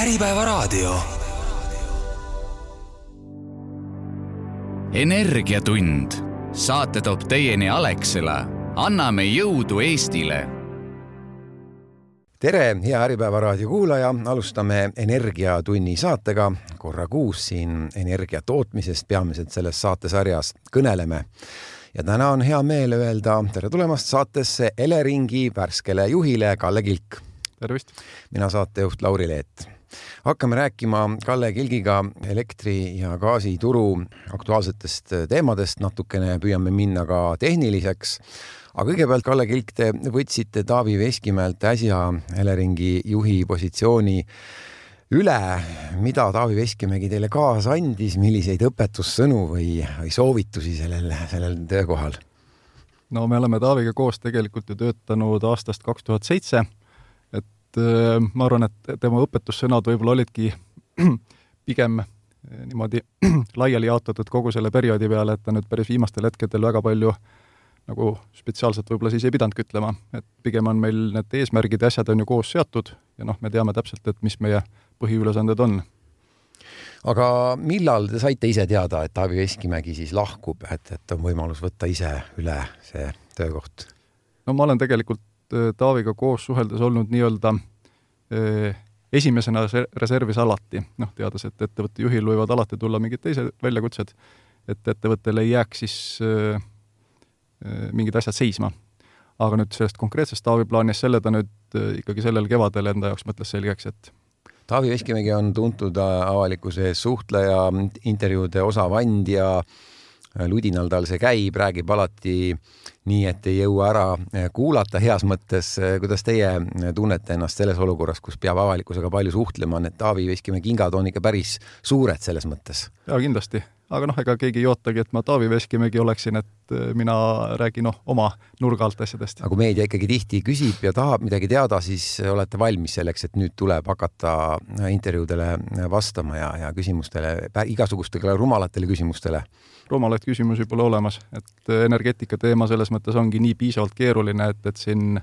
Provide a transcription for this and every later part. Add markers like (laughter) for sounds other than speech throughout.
Äripäevaraadio. energiatund, saate toob teieni Alexela. anname jõudu Eestile tere, hea Äripäeva raadio kuulaja, alustame Energiatunni saatega. korra kuus siin energia tootmisest peamiselt selles saatesarjas kõneleme. ja täna on hea meel öelda tere tulemast saatesse Eleringi värskele juhile Kalle Kilk. tervist! mina saatejuht Lauri Leet hakkame rääkima Kalle Kilgiga elektri ja gaasituru aktuaalsetest teemadest, natukene. Püüame minna ka tehniliseks. Aga kõigepealt, Kalle Kilk, te võtsite Taavi Veskimäelt äsja Eleringi juhi positsiooni üle, mida Taavi Veskimägi teile kaasa andis, milliseid õpetussõnu või, või soovitusi sellel, sellel töökohal? no me oleme Taaviga koos tegelikult ju töötanud aastast kaks tuhat seitse, et äh, ma arvan, et tema õpetussõnad võib-olla olidki (clears throat) pigem äh, niimoodi (clears throat) laiali jaotatud kogu selle perioodi peale, et ta nüüd päris viimastel hetkedel väga palju nagu spetsiaalselt võib-olla siis ei pidanudki ütlema, et pigem on meil need eesmärgid ja asjad on ju koos seatud ja noh, me teame täpselt, et mis meie põhiülesanded on. aga millal te saite ise teada, et Taavi Veskimägi siis lahkub, et, et on võimalus võtta ise üle see töökoht? no ma olen tegelikult Taaviga koos suheldes olnud nii-öelda eh, esimesena reservis alati, noh, teades, et ettevõtte juhil võivad alati tulla mingid teised väljakutsed, et ettevõttel ei jääks siis eh, Äh, mingid asjad seisma. aga nüüd sellest konkreetsest Taavi plaanist, selle ta nüüd äh, ikkagi sellel kevadel enda jaoks mõtles selgeks, et Taavi Veskimägi on tuntud äh, avalikkuse ees suhtleja, intervjuude osav andja, ludinal tal see käib, räägib alati nii, et ei jõua ära kuulata heas mõttes. kuidas teie tunnete ennast selles olukorras, kus peab avalikkusega palju suhtlema, need Taavi Veskimäe kingad on ikka päris suured selles mõttes? jaa, kindlasti aga noh, ega keegi ei ootagi, et ma Taavi Veskimägi oleksin, et äh, mina räägin noh, oma nurga alt asjadest. aga kui meedia ikkagi tihti küsib ja tahab midagi teada, siis olete valmis selleks, et nüüd tuleb hakata intervjuudele vastama ja, ja küsimustele, igasugustele rumalatele küsimustele? Rumalaid küsimusi pole olemas, et energeetika teema selles mõttes ongi nii piisavalt keeruline, et, et siin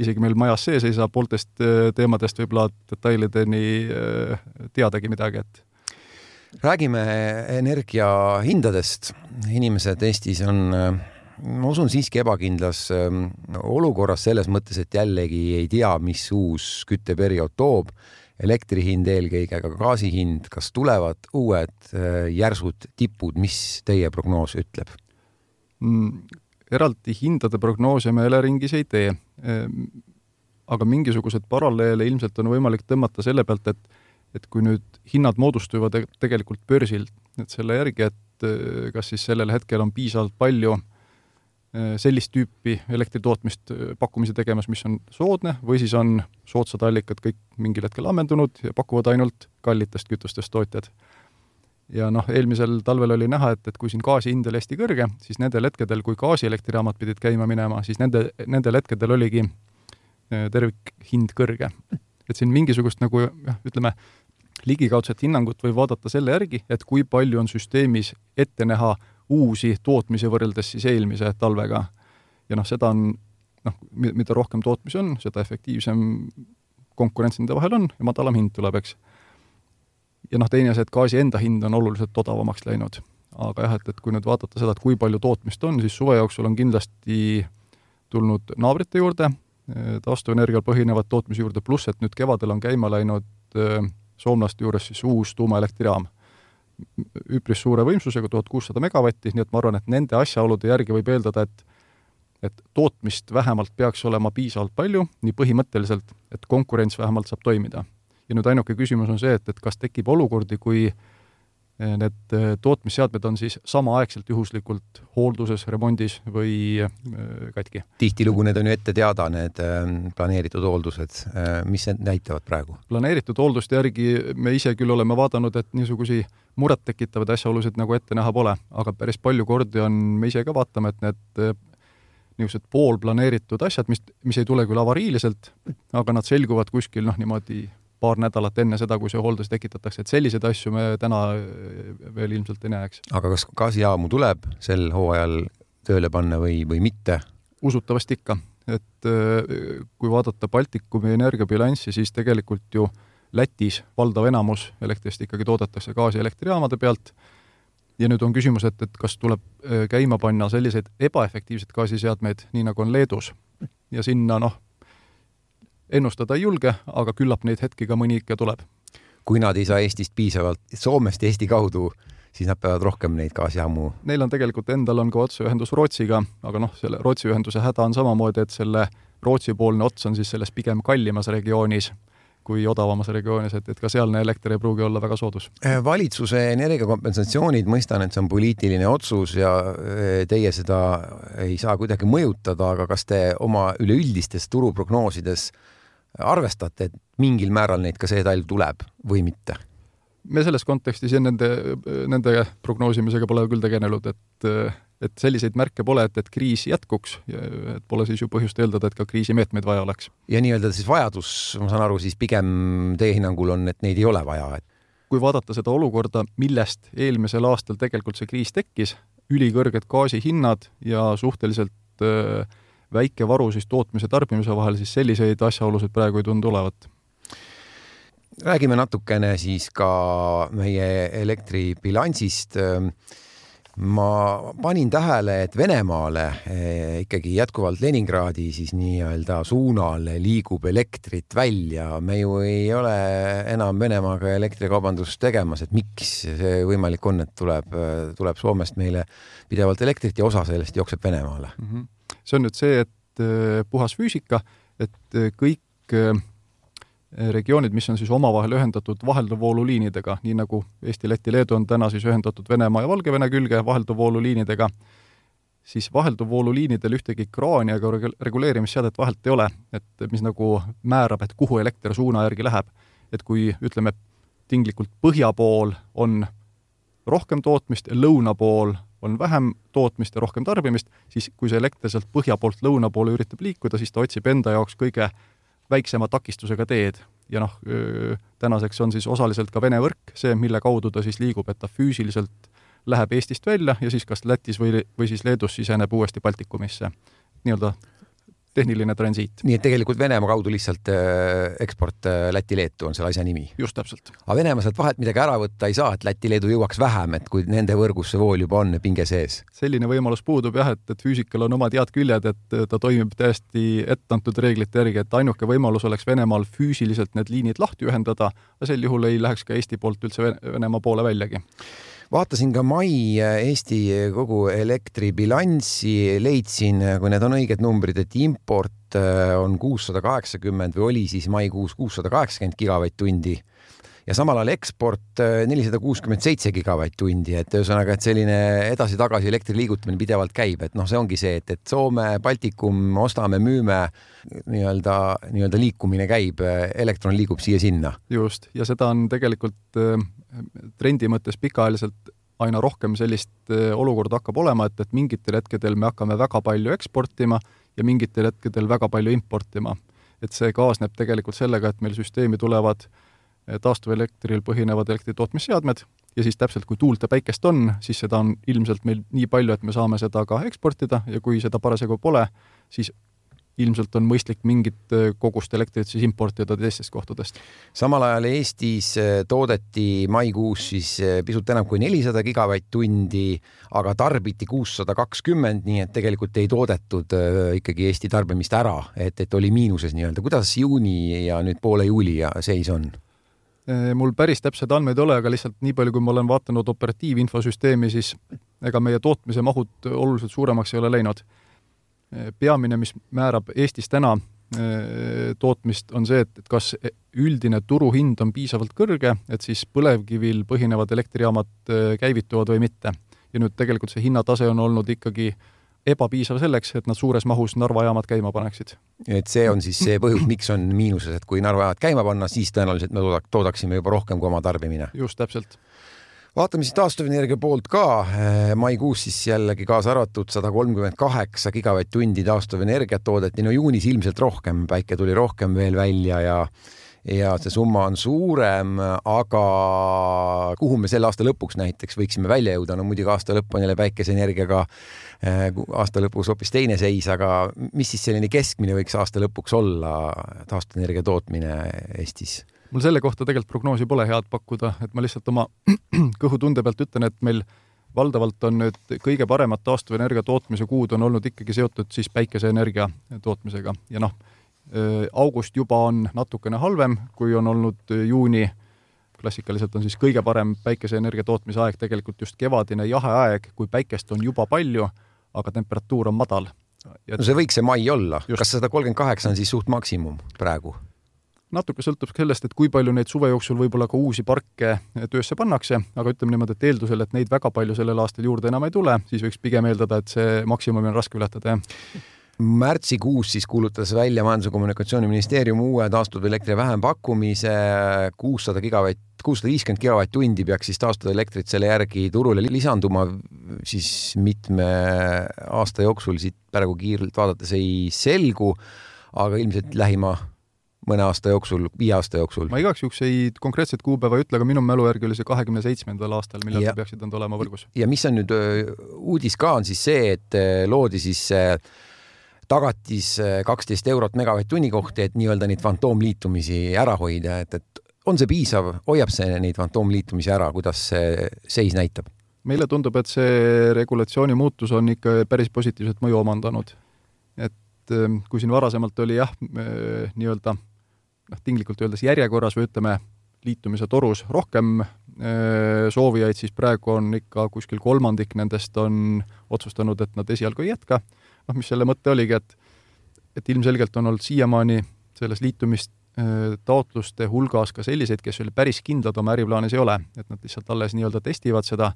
isegi meil majas sees ei saa pooltest äh, teemadest võib-olla detailideni äh, teadagi midagi, et räägime energiahindadest. inimesed Eestis on, ma usun, siiski ebakindlas ähm, olukorras selles mõttes, et jällegi ei tea, mis uus kütteperiood toob. Elektri hind eelkõige, aga gaasi hind, kas tulevad uued äh, järsud tipud, mis teie prognoos ütleb mm,? eraldi hindade prognoose me Eleringis ei tee. Ehm, aga mingisuguseid paralleele ilmselt on võimalik tõmmata selle pealt, et et kui nüüd hinnad moodustuvad tegelikult börsil, et selle järgi, et äh, kas siis sellel hetkel on piisavalt palju äh, sellist tüüpi elektritootmist äh, pakkumise tegemas, mis on soodne, või siis on soodsad allikad kõik mingil hetkel ammendunud ja pakuvad ainult kallitest kütustest tootjad. ja noh, eelmisel talvel oli näha, et, et kui siin gaasi hind oli hästi kõrge, siis nendel hetkedel, kui gaasielektrijaamad pidid käima minema, siis nende, nendel hetkedel oligi tervikhind kõrge. et siin mingisugust nagu jah, ütleme, ligikaudset hinnangut võib vaadata selle järgi, et kui palju on süsteemis ette näha uusi tootmisi võrreldes siis eelmise talvega. ja noh, seda on noh, mida rohkem tootmisi on, seda efektiivsem konkurents nende vahel on ja madalam hind tuleb, eks. ja noh, teine asi, et gaasi enda hind on oluliselt odavamaks läinud. aga jah, et, et kui nüüd vaadata seda, et kui palju tootmist on, siis suve jooksul on kindlasti tulnud naabrite juurde, taastuvenergial põhinevat tootmise juurde, pluss et nüüd kevadel on käima läinud äh, soomlaste juures siis uus tuumaelektrijaam. Üpris suure võimsusega, tuhat kuussada megavatti, nii et ma arvan, et nende asjaolude järgi võib eeldada, et et tootmist vähemalt peaks olema piisavalt palju, nii põhimõtteliselt, et konkurents vähemalt saab toimida. ja nüüd ainuke küsimus on see, et, et kas tekib olukordi, kui äh, need eh, tootmisseadmed on siis samaaegselt juhuslikult hoolduses, remondis või eh, katki. tihtilugu need on ju ette teada, need planeeritud hooldused, mis need näitavad praegu? planeeritud hoolduste järgi me ise küll oleme vaadanud, et niisuguseid murettekitavaid asjaolusid nagu ette näha pole, aga päris palju kordi on, me ise ka vaatame, et need niisugused poolplaneeritud asjad, mis, mis ei tule küll avariiliselt, aga nad selguvad kuskil noh, niimoodi paar nädalat enne seda, kui see hooldus tekitatakse, et selliseid asju me täna äh, veel ilmselt ei näe, eks. aga kas gaasijaamu tuleb sel hooajal tööle panna või, või mitte? usutavasti ikka, et äh, kui vaadata Baltikumi energiabilanssi, siis tegelikult ju Lätis valdav enamus elektrist ikkagi toodetakse gaasielektrijaamade pealt ja nüüd on küsimus, et, et kas tuleb äh, käima panna selliseid ebaefektiivseid gaasiseadmeid, nii nagu on Leedus. ja sinna noh, ennustada ei julge, aga küllap neid hetki ka mõni ikka tuleb. kui nad ei saa Eestist piisavalt, Soomest Eesti kaudu, siis nad peavad rohkem neid gaasijaamu. Neil on tegelikult endal on ka otseühendus Rootsiga, aga noh, selle Rootsi ühenduse häda on samamoodi, et selle Rootsi-poolne ots on siis selles pigem kallimas regioonis kui odavamas regioonis, et, et ka sealne elekter ei pruugi olla väga soodus. Äh, valitsuse energiakompensatsioonid, mõistan, et see on poliitiline otsus ja äh, teie seda ei saa kuidagi mõjutada, aga kas te oma üleüldistes turuprognoosides arvestate, et mingil määral neid ka see talv tuleb või mitte? me selles kontekstis nende, nende prognoosimisega pole küll tegelenud, et et selliseid märke pole, et, et kriis jätkuks, et pole siis ju põhjust eeldada, et ka kriisimeetmeid vaja oleks. ja nii-öelda siis vajadus, ma saan aru, siis pigem teie hinnangul on, et neid ei ole vaja, et kui vaadata seda olukorda, millest eelmisel aastal tegelikult see kriis tekkis, ülikõrged gaasihinnad ja suhteliselt äh, väike varu siis tootmise tarbimise vahel, siis selliseid asjaolusid praegu ei tundu olevat räägime natukene siis ka meie elektribilansist ma panin tähele, et Venemaale eh, ikkagi jätkuvalt Leningradi siis nii-öelda suunal liigub elektrit välja. me ju ei ole enam Venemaaga elektrikaubandust tegemas, et miks see võimalik on, et tuleb, tuleb Soomest meile pidevalt elektrit ja osa sellest jookseb Venemaale mm? -hmm. See on nüüd see, et eh, puhas füüsika, et eh, kõik regioonid, mis on siis omavahel ühendatud vahelduvvooluliinidega, nii nagu Eesti, Läti, Leedu on täna siis ühendatud Venemaa ja Valgevene külge vahelduvvooluliinidega, siis vahelduvvooluliinidel ühtegi kraani ega reguleerimisseadet vahelt ei ole, et mis nagu määrab, et kuhu elekter suuna järgi läheb. et kui ütleme, tinglikult põhja pool on rohkem tootmist ja lõuna pool on vähem tootmist ja rohkem tarbimist, siis kui see elekter sealt põhja poolt lõuna poole üritab liikuda, siis ta otsib enda jaoks kõige väiksema takistusega teed ja noh, tänaseks on siis osaliselt ka Vene võrk see, mille kaudu ta siis liigub, et ta füüsiliselt läheb Eestist välja ja siis kas Lätis või, või siis Leedus siseneb uuesti Baltikumisse. nii-öelda tehniline transiit. nii et tegelikult Venemaa kaudu lihtsalt äh, eksport äh, Läti-Leetu on selle asja nimi? just täpselt. aga Venemaa sealt vahelt midagi ära võtta ei saa, et Läti-Leedu jõuaks vähem, et kui nende võrgus see vool juba on pinge sees? selline võimalus puudub jah, et, et füüsikal on omad head küljed, et ta toimib täiesti etteantud reeglite järgi, et ainuke võimalus oleks Venemaal füüsiliselt need liinid lahti ühendada, sel juhul ei läheks ka Eesti poolt üldse Venemaa poole väljagi vaatasin ka mai äh, Eesti kogu elektribilanssi, leidsin, äh, kui need on õiged numbrid, et import äh, on kuussada kaheksakümmend või oli siis maikuus kuussada kaheksakümmend gigavatt-tundi ja samal ajal eksport nelisada kuuskümmend seitse gigavatt-tundi, et ühesõnaga, et selline edasi-tagasi elektri liigutamine pidevalt käib, et noh, see ongi see, et, et Soome, Baltikum, ostame, müüme, nii-öelda, nii-öelda liikumine käib, elektron liigub siia-sinna. just, ja seda on tegelikult trendi mõttes pikaajaliselt aina rohkem sellist eh, olukorda hakkab olema, et, et mingitel hetkedel me hakkame väga palju eksportima ja mingitel hetkedel väga palju importima. et see kaasneb tegelikult sellega, et meil süsteemi tulevad eh, taastuvelektril põhinevad elektritootmisseadmed ja siis täpselt, kui tuult ja päikest on, siis seda on ilmselt meil nii palju, et me saame seda ka eksportida ja kui seda parasjagu pole, siis ilmselt on mõistlik mingit äh, kogust elektrit siis importida teistest kohtadest. samal ajal Eestis äh, toodeti maikuus siis pisut enam kui nelisada gigavatt-tundi, aga tarbiti kuussada kakskümmend, nii et tegelikult ei toodetud ikkagi Eesti tarbimist ära, et, et oli miinuses nii-öelda. kuidas juuni ja nüüd poole juuli seis on? Mul päris täpseid andmeid ei ole, aga lihtsalt nii palju, kui ma olen vaadanud operatiivinfosüsteemi, siis ega meie tootmise mahud oluliselt suuremaks ei ole läinud peamine, mis määrab Eestis täna äh, tootmist, on see, et, et kas üldine turuhind on piisavalt kõrge, et siis põlevkivil põhinevad elektrijaamad äh, käivituvad või mitte. ja nüüd tegelikult see hinnatase on olnud ikkagi ebapiisav selleks, et nad suures mahus Narva jaamad käima paneksid. et see on siis see põhjus, miks on miinuses, et kui Narva jaamad käima panna, siis tõenäoliselt me toodaksime juba rohkem kui oma tarbimine. just, täpselt vaatame siis taastuvenergia poolt ka. Eh, maikuus siis jällegi kaasa arvatud sada kolmkümmend kaheksa gigavatt-tundi taastuvenergiat toodeti, no juunis ilmselt rohkem, päike tuli rohkem veel välja ja ja see summa on suurem, aga kuhu me selle aasta lõpuks näiteks võiksime välja jõuda, no muidugi aasta lõpp on jälle päikeseenergiaga eh, aasta lõpus hoopis teine seis, aga mis siis selline keskmine võiks aasta lõpuks olla taastuvenergia tootmine Eestis? mul selle kohta tegelikult prognoosi pole head pakkuda, et ma lihtsalt oma (clears throat) kõhutunde pealt ütlen, et meil valdavalt on nüüd kõige paremad taastuvenergia tootmise kuud on olnud ikkagi seotud siis päikeseenergia tootmisega ja noh, august juba on natukene halvem, kui on olnud juuni. klassikaliselt on siis kõige parem päikeseenergia tootmise aeg tegelikult just kevadine jahe aeg, kui päikest on juba palju, aga temperatuur on madal. no see võiks see mai olla, kas sada kolmkümmend kaheksa on siis suht maksimum praegu? natuke sõltub sellest, et kui palju neid suve jooksul võib-olla ka uusi parke töösse pannakse, aga ütleme niimoodi, et eeldusel, et neid väga palju sellel aastal juurde enam ei tule, siis võiks pigem eeldada, et see maksimumi on raske ületada, jah märtsikuus siis kuulutas välja Majandus- ja Kommunikatsiooniministeerium uue taastuvelektri vähempakkumise kuussada gigavatt, kuussada viiskümmend gigavatt-tundi peaks siis taastuvelektrit selle järgi turule lisanduma siis mitme aasta jooksul, siit praegu kiirelt vaadates ei selgu, aga ilmselt lähima mõne aasta jooksul, viie aasta jooksul? ma igaks juhuks ei konkreetset kuupäeva ei ütle, aga minu mälu järgi oli see kahekümne seitsmendal aastal, millal peaksid nad olema võrgus. ja mis on nüüd uudis ka, on siis see, et loodi siis tagatis kaksteist eurot megavatt-tunni kohta, et nii-öelda neid fantoomliitumisi ära hoida, et, et on see piisav, hoiab see neid fantoomliitumisi ära, kuidas see seis näitab? meile tundub, et see regulatsiooni muutus on ikka päris positiivset mõju omandanud. et kui siin varasemalt oli jah, nii-öelda noh, tinglikult öeldes järjekorras või ütleme, liitumise torus rohkem soovijaid, siis praegu on ikka kuskil kolmandik nendest on otsustanud, et nad esialgu ei jätka. Noh, mis selle mõte oligi, et et ilmselgelt on olnud siiamaani selles liitumistaotluste hulgas ka selliseid, kes veel päris kindlad oma äriplaanis ei ole, et nad lihtsalt alles nii-öelda testivad seda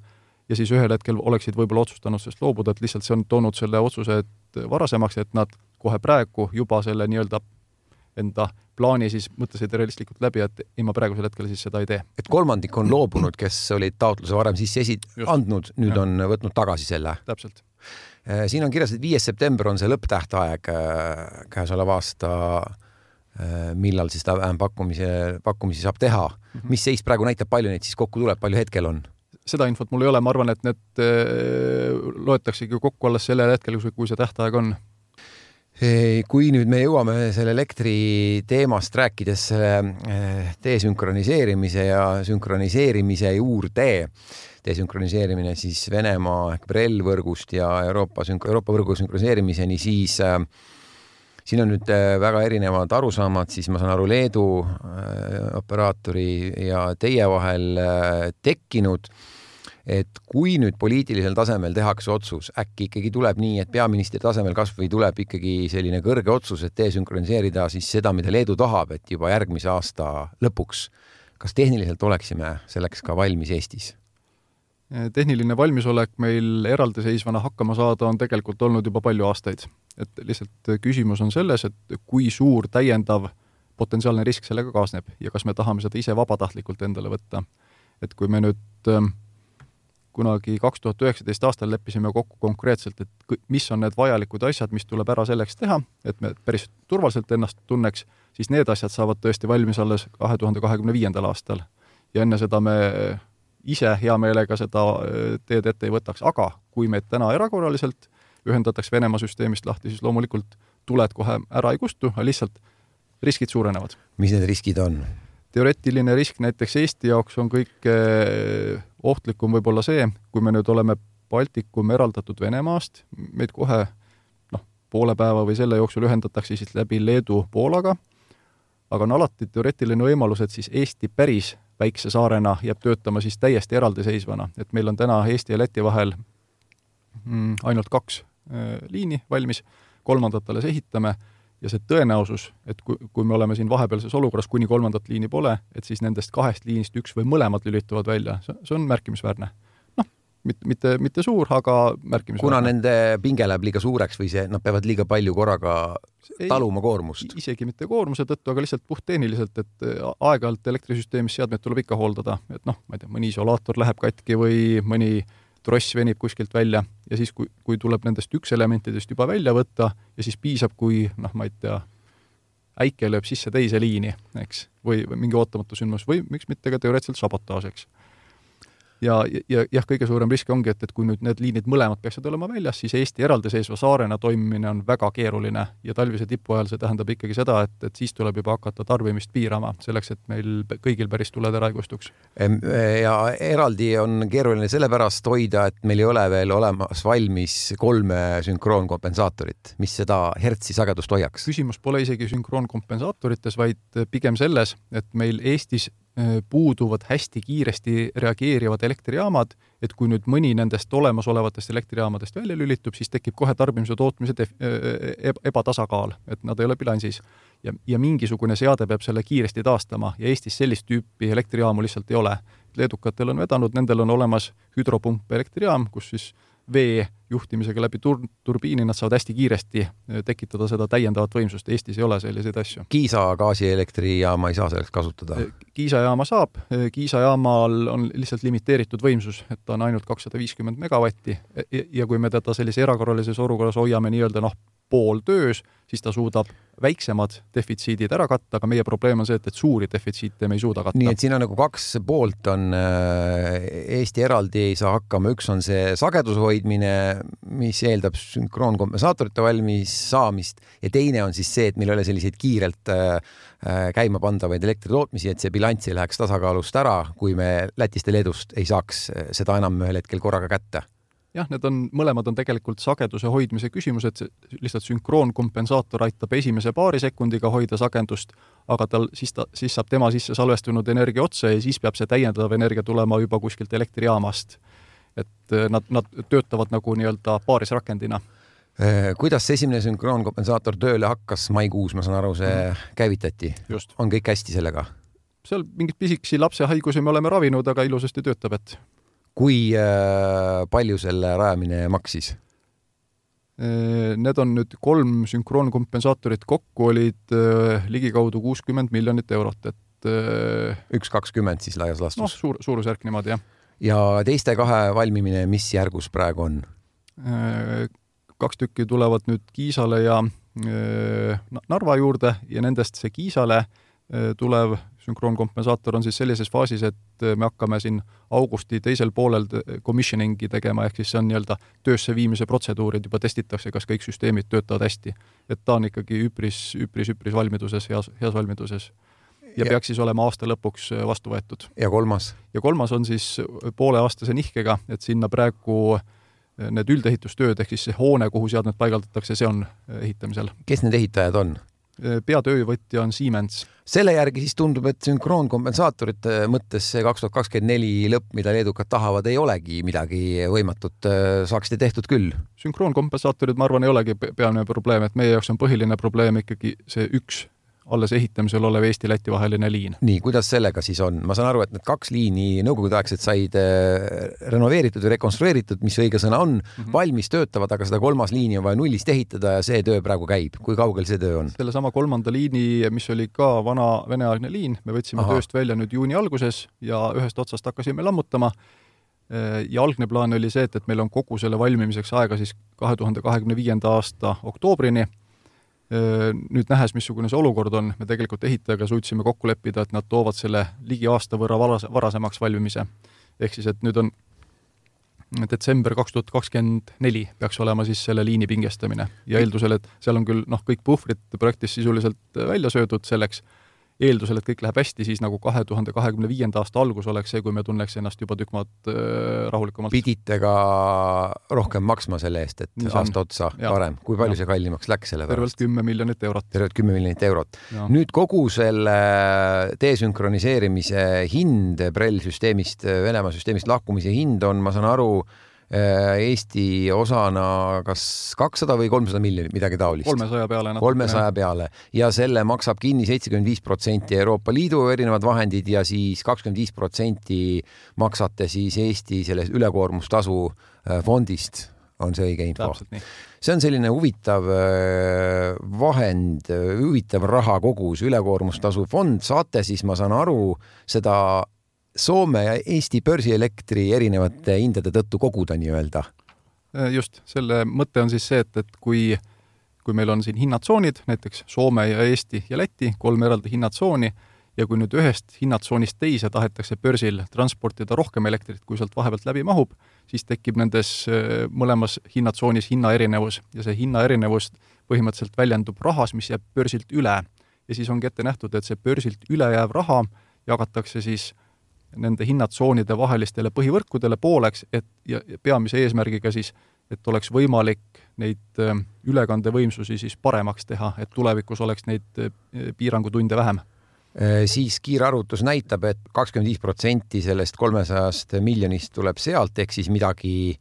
ja siis ühel hetkel oleksid võib-olla otsustanud sellest loobuda, et lihtsalt see on toonud selle otsuse varasemaks, et nad kohe praegu juba selle nii-öelda enda plaani siis mõtlesid realistlikult läbi, et ei, ma praegusel hetkel siis seda ei tee. et kolmandik on loobunud, kes olid taotluse varem sisse esi-, andnud, nüüd ja. on võtnud tagasi selle? täpselt. Äh, siin on kirjas, et viies september on see lõpptähtaeg äh, käesoleva aasta, äh, millal siis ta vähempakkumise, pakkumisi saab teha. -hmm. mis seis praegu näitab, palju neid siis kokku tuleb, palju hetkel on? seda infot mul ei ole, ma arvan, et need loetaksegi kokku alles sellel hetkel, kui see tähtaeg on kui nüüd me jõuame selle elektri teemast rääkides desünkroniseerimise ja sünkroniseerimise juurde, desünkroniseerimine siis Venemaa ehk BRELL võrgust ja Euroopa Euroopa võrgu sünkroniseerimiseni, siis äh, siin on nüüd äh, väga erinevad arusaamad, siis ma saan aru, Leedu äh, operaatori ja teie vahel äh, tekkinud et kui nüüd poliitilisel tasemel tehakse otsus, äkki ikkagi tuleb nii, et peaministri tasemel kasvõi tuleb ikkagi selline kõrge otsus, et desünkroniseerida siis seda, mida Leedu tahab, et juba järgmise aasta lõpuks. kas tehniliselt oleksime selleks ka valmis Eestis? Tehniline valmisolek meil eraldiseisvana hakkama saada on tegelikult olnud juba palju aastaid. et lihtsalt küsimus on selles, et kui suur täiendav potentsiaalne risk sellega kaasneb ja kas me tahame seda ise vabatahtlikult endale võtta. et kui me nüüd äh, kunagi kaks tuhat üheksateist aastal leppisime kokku konkreetselt, et mis on need vajalikud asjad, mis tuleb ära selleks teha, et me päris turvaliselt ennast tunneks, siis need asjad saavad tõesti valmis alles kahe tuhande kahekümne viiendal aastal. ja enne seda me ise hea meelega seda äh, teed ette ei võtaks, aga kui meid täna erakorraliselt ühendatakse Venemaa süsteemist lahti, siis loomulikult tuled kohe ära ei kustu, lihtsalt riskid suurenevad. mis need riskid on? teoreetiline risk näiteks Eesti jaoks on kõige ohtlikum võib-olla see, kui me nüüd oleme Baltikum eraldatud Venemaast, meid kohe noh, poole päeva või selle jooksul ühendatakse siis läbi Leedu Poolaga, aga on alati teoreetiline võimalus, et siis Eesti päris väikse saarena jääb töötama siis täiesti eraldiseisvana, et meil on täna Eesti ja Läti vahel mm, ainult kaks äh, liini valmis, kolmandat alles ehitame ja see tõenäosus, et kui, kui me oleme siin vahepealses olukorras, kuni kolmandat liini pole, et siis nendest kahest liinist üks või mõlemad lülituvad välja, see, see on märkimisväärne. Mitte, mitte, mitte suur, aga märkimisväärne. kuna nende pinge läheb liiga suureks või see, nad peavad liiga palju korraga taluma koormust? isegi mitte koormuse tõttu, aga lihtsalt puhttehniliselt, et aeg-ajalt elektrisüsteemis seadmeid tuleb ikka hooldada, et noh, ma ei tea, mõni isolaator läheb katki või mõni tross venib kuskilt välja ja siis, kui, kui tuleb nendest üks elementidest juba välja võtta ja siis piisab, kui noh, ma ei tea, äike lööb sisse teise liini, eks, või, või mingi ootamatu sündmus või miks mitte ka teoreetiliselt sabotaaž, eks. Ja, ja jah, kõige suurem risk ongi, et, et kui nüüd need liinid mõlemad peaksid olema väljas, siis Eesti eraldiseisva saarena toimimine on väga keeruline ja talvise tipu ajal see tähendab ikkagi seda, et, et siis tuleb juba hakata tarbimist piirama, selleks et meil kõigil päris tuled ära ei kustuks. ja eraldi on keeruline sellepärast hoida, et meil ei ole veel olemas valmis kolme sünkroonkompensaatorit, mis seda hertsi sagedust hoiaks. küsimus pole isegi sünkroonkompensaatorites, vaid pigem selles, et meil Eestis puuduvad hästi kiiresti reageerivad elektrijaamad, et kui nüüd mõni nendest olemasolevatest elektrijaamadest välja lülitub, siis tekib kohe tarbimise tootmise def-, äh, ebatasakaal, et nad ei ole bilansis. ja, ja mingisugune seade peab selle kiiresti taastama ja Eestis sellist tüüpi elektrijaamu lihtsalt ei ole. leedukatel on vedanud, nendel on olemas hüdropump elektrijaam, kus siis vee juhtimisega läbi tur-, turbiini nad saavad hästi kiiresti eh, tekitada seda täiendavat võimsust, Eestis ei ole selliseid asju. Kiisa gaasielektrijaama ei saa selleks kasutada? Eh, Kiisa jaama saab, eh, Kiisa jaamal on lihtsalt limiteeritud võimsus, et ta on ainult kakssada viiskümmend megavatti ja kui me teda sellises erakorralises olukorras hoiame nii-öelda noh, pooltöös, siis ta suudab väiksemad defitsiidid ära katta, aga meie probleem on see, et, et suuri defitsiite me ei suuda katta. nii et siin on nagu kaks poolt on äh, Eesti eraldi ei saa hakkama, üks on see sageduse hoidmine, mis eeldab sünkroonkompensaatorite valmis saamist ja teine on siis see, et meil ei ole selliseid kiirelt äh, äh, käima pandavaid elektritootmisi, et see bilanss ei läheks tasakaalust ära, kui me Lätist ja Leedust ei saaks seda enam ühel hetkel korraga kätte jah, need on, mõlemad on tegelikult sageduse hoidmise küsimused, lihtsalt sünkroonkompensaator aitab esimese paari sekundiga hoida sagedust, aga tal, siis ta, siis saab tema sisse salvestunud energia otsa ja siis peab see täiendav energia tulema juba kuskilt elektrijaamast. et eh, nad, nad töötavad nagu nii-öelda paarisrakendina eh, kuidas see esimene sünkroonkompensaator tööle hakkas maikuus, ma saan aru, see mm. käivitati? on kõik hästi sellega? seal mingeid pisikesi lapsehaigusi me oleme ravinud, aga ilusasti töötab, et kui äh, palju selle rajamine maksis? Äh, need on nüüd kolm sünkroonkompensaatorit kokku olid äh, ligikaudu kuuskümmend miljonit eurot, et üks kakskümmend siis laias laastus? noh, suur, suurusjärk niimoodi, jah. ja teiste kahe valmimine, mis järgus praegu on? kaks tükki tulevad nüüd Kiisale ja Narva juurde ja nendest see Kiisale tulev sünkroonkompensaator on siis sellises faasis, et äh, me hakkame siin augusti teisel poolel commissioning'i tegema, ehk siis see on nii-öelda töösse viimise protseduurid, juba testitakse, kas kõik süsteemid töötavad hästi. et ta on ikkagi üpris, üpris, üpris valmiduses, heas, heas valmiduses. ja, ja peaks siis olema aasta lõpuks äh, vastu võetud. ja kolmas? ja kolmas on siis pooleaastase nihkega, et sinna praegu äh, need üldehitustööd ehk siis see hoone, kuhu seadmed paigaldatakse, see on ehitamisel. kes need ehitajad on? Peatöövõtja on Siemens selle järgi siis tundub, et sünkroonkompensaatorite mõttes see kaks tuhat kakskümmend neli lõpp, mida leedukad tahavad, ei olegi midagi võimatut, saaksite tehtud küll. sünkroonkompensaatorid, ma arvan, ei olegi peamine probleem, et meie jaoks on põhiline probleem ikkagi see üks alles ehitamisel olev Eesti-Läti vaheline liin. nii, kuidas sellega siis on? ma saan aru, et need kaks liini nõukogudeaegset said äh, renoveeritud või rekonstrueeritud, mis õige sõna on mm, -hmm. valmis töötavad, aga seda kolmas liini on vaja nullist ehitada ja see töö praegu käib. kui kaugel see töö on? sellesama kolmanda liini, mis oli ka vana veneaegne liin, me võtsime Aha. tööst välja nüüd juuni alguses ja ühest otsast hakkasime lammutama äh, ja algne plaan oli see, et, et meil on kogu selle valmimiseks aega siis kahe tuhande kahekümne viienda aasta oktoobrini nüüd nähes, missugune see olukord on, me tegelikult ehitajaga suutsime kokku leppida, et nad toovad selle ligi aasta võrra varas, varasemaks valmimise. ehk siis, et nüüd on detsember kaks tuhat kakskümmend neli peaks olema siis selle liini pingestamine ja eeldusel, et seal on küll noh, kõik puhvrid projektis sisuliselt välja söödud selleks eeldusel, et kõik läheb hästi, siis nagu kahe tuhande kahekümne viienda aasta algus oleks see, kui me tunneks ennast juba tükk maad äh, rahulikumalt. pidite ka rohkem maksma selle eest, et Nii aasta otsa ja. varem, kui palju ja. see kallimaks läks selle pärast? tervelt kümme miljonit eurot. tervelt kümme miljonit eurot. nüüd kogu selle desünkroniseerimise hind BRELL süsteemist, Venemaa süsteemist lahkumise hind on, ma saan aru, Eesti osana kas kakssada või kolmsada miljonit, midagi taolist. kolmesaja peale. kolmesaja peale ja selle maksab kinni seitsekümmend viis protsenti Euroopa Liidu erinevad vahendid ja siis kakskümmend viis protsenti maksate siis Eesti sellest ülekoormustasu äh, fondist on see õige info? see on selline huvitav äh, vahend, huvitav rahakogus, ülekoormustasu fond, saate siis, ma saan aru, seda Soome ja Eesti börsielektri erinevate hindade tõttu koguda nii-öelda? Äh, just, selle mõte on siis see, et, et kui, kui meil on siin hinnatsoonid, näiteks Soome ja Eesti ja Läti, kolm eraldi hinnatsooni, ja kui nüüd ühest hinnatsoonist teise tahetakse börsil transportida rohkem elektrit, kui sealt vahepealt läbi mahub, siis tekib nendes mõlemas hinnatsoonis hinnaerinevus ja see hinnaerinevus põhimõtteliselt väljendub rahas, mis jääb börsilt üle. ja siis ongi ette nähtud, et see börsilt ülejääv raha jagatakse siis nende hinnatsoonide vahelistele põhivõrkudele pooleks, et ja peamise eesmärgiga siis, et oleks võimalik neid äh, ülekandevõimsusi siis paremaks teha, et tulevikus oleks neid äh, piirangutunde vähem äh, siis kiire arvutus näitab et, et kakskümmend viis protsenti sellest kolmesajast miljonist tuleb sealt, ehk siis midagi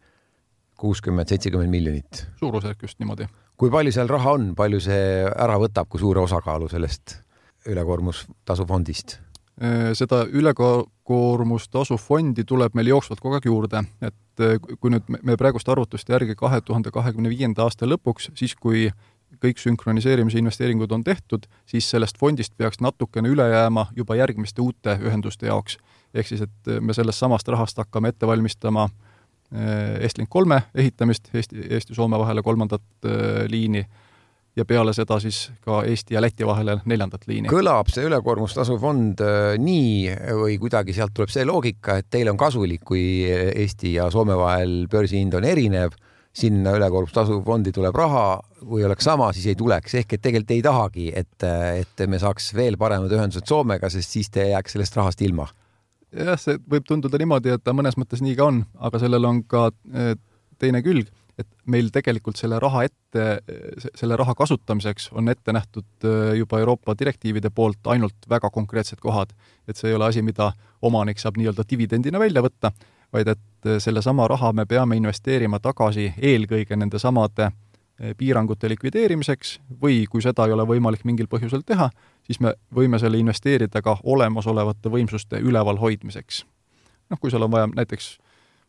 kuuskümmend, seitsekümmend miljonit. suurusjärk just niimoodi. kui palju seal raha on, palju see ära võtab, kui suure osakaalu sellest ülekoormustasu fondist? Äh, seda ülekoormustasu fondi tuleb meil jooksvalt kogu aeg juurde, et äh, kui nüüd me praeguste arvutuste järgi kahe tuhande kahekümne viienda aasta lõpuks, siis kui kõik sünkroniseerimise investeeringud on tehtud, siis sellest fondist peaks natukene üle jääma juba järgmiste uute ühenduste jaoks. ehk siis, et me sellest samast rahast hakkame ette valmistama äh, Estlink kolme ehitamist Eesti, Eesti-Soome vahele kolmandat liini ja peale seda siis ka Eesti ja Läti vahele neljandat liini. kõlab see ülekoormustasu fond äh, nii või kuidagi sealt tuleb see loogika, et teil on kasulik, kui Eesti ja Soome vahel börsihind on erinev, sinna ülekoormustasu fondi tuleb raha, kui oleks sama, siis ei tuleks, ehk et tegelikult ei tahagi, et, et me saaks veel paremad ühendused Soomega, sest siis te jääks sellest rahast ilma. jah, see võib tunduda niimoodi, et ta mõnes mõttes nii ka on, aga sellel on ka äh, teine külg et meil tegelikult selle raha ette, selle raha kasutamiseks on ette nähtud äh, juba Euroopa direktiivide poolt ainult väga konkreetsed kohad. et see ei ole asi, mida omanik saab nii-öelda dividendina välja võtta, vaid et äh, sellesama raha me peame investeerima tagasi eelkõige nende samade äh, piirangute likvideerimiseks või kui seda ei ole võimalik mingil põhjusel teha, siis me võime selle investeerida ka olemasolevate võimsuste ülevalhoidmiseks. noh, kui seal on vaja näiteks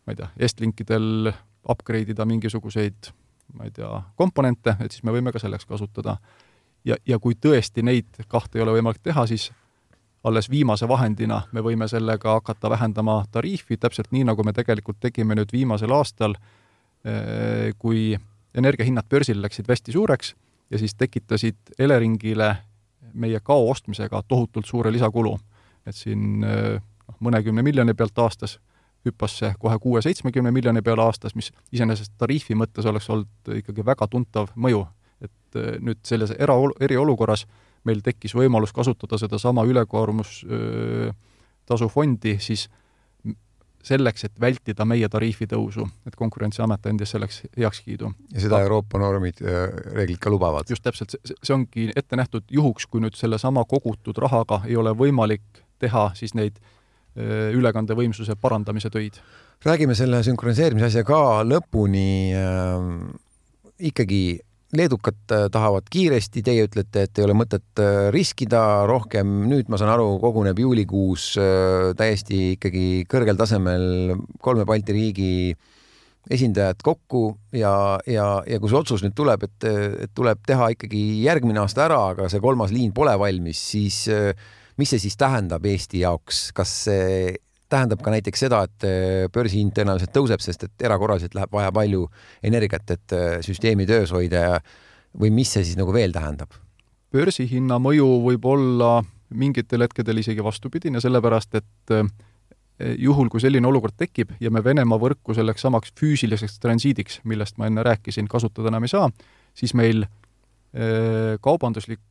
ma ei tea, Estlinkidel upgrade ida mingisuguseid, ma ei tea, komponente, et siis me võime ka selleks kasutada. ja, ja kui tõesti neid kahte ei ole võimalik teha, siis alles viimase vahendina me võime sellega hakata vähendama tariifi, täpselt nii, nagu me tegelikult tegime nüüd viimasel aastal, eh, kui energiahinnad börsil läksid hästi suureks ja siis tekitasid Eleringile meie kao ostmisega tohutult suure lisakulu. et siin eh, noh, mõnekümne miljoni pealt aastas hüppas see kohe kuue-seitsmekümne miljoni peale aastas, mis iseenesest tariifi mõttes oleks olnud ikkagi väga tuntav mõju. et äh, nüüd selles era, eriolukorras meil tekkis võimalus kasutada sedasama ülekoormustasu fondi siis selleks, et vältida meie tariifitõusu, et Konkurentsiamet andis selleks heakskiidu. ja seda Euroopa normid, reeglid ka lubavad? just täpselt, see ongi ette nähtud juhuks, kui nüüd sellesama kogutud rahaga ei ole võimalik teha siis neid Äh, ülekandevõimsuse parandamise töid. räägime selle sünkroniseerimise asja ka lõpuni äh,. ikkagi leedukad äh, tahavad kiiresti, teie ütlete, et ei ole mõtet äh, riskida rohkem, nüüd ma saan aru, koguneb juulikuus täiesti ikkagi kõrgel tasemel kolme Balti riigi esindajad kokku ja, ja, ja kui see otsus nüüd tuleb, et, et tuleb teha ikkagi järgmine aasta ära, aga see kolmas liin pole valmis, siis äh, mis see siis tähendab Eesti jaoks, kas see tähendab ka näiteks seda, et äh, börsihind tõenäoliselt tõuseb, sest et erakorraliselt läheb vaja palju energiat, et äh, süsteemi töös hoida ja või mis see siis nagu veel tähendab? börsihinna mõju võib olla mingitel hetkedel isegi vastupidine, sellepärast et äh, juhul, kui selline olukord tekib ja me Venemaa võrku selleks samaks füüsiliseks transiidiks, millest ma enne rääkisin, kasutada enam ei saa, siis meil kaubanduslik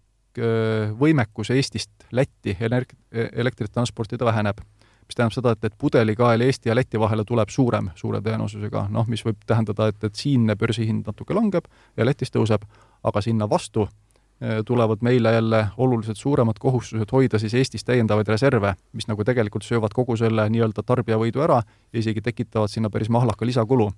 võimekus Eestist Lätti energ-, elektrit transportida väheneb. mis tähendab seda, et, et pudelikael Eesti ja Läti vahele tuleb suurem suure tõenäosusega, noh, mis võib tähendada, et, et siinne börsihind natuke langeb ja Lätis tõuseb, aga sinna vastu äh, tulevad meile jälle oluliselt suuremad kohustused hoida siis Eestis täiendavaid reserve, mis nagu tegelikult söövad kogu selle nii-öelda tarbijavõidu ära ja isegi tekitavad sinna päris mahlaka lisakulu.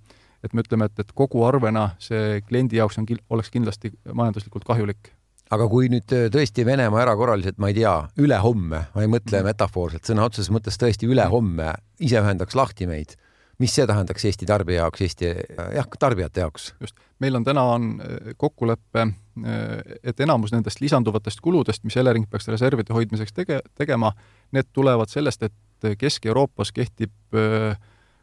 et me ütleme, et, et kogu arvena see kliendi jaoks on, oleks kindlasti majanduslikult kahjulik aga kui nüüd äh, tõesti Venemaa erakorraliselt, ma ei tea, ülehomme, ma ei mõtle mhm. metafoorselt, sõna otseses mõttes tõesti ülehomme ise ühendaks lahti meid, mis see tähendaks Eesti tarbija jaoks, Eesti jah, tarbijate jaoks? just, meil on täna on äh, kokkulepe, äh, et enamus nendest lisanduvatest kuludest, mis Elering peaks reservide hoidmiseks tege-, tegema, need tulevad sellest, et Kesk-Euroopas kehtib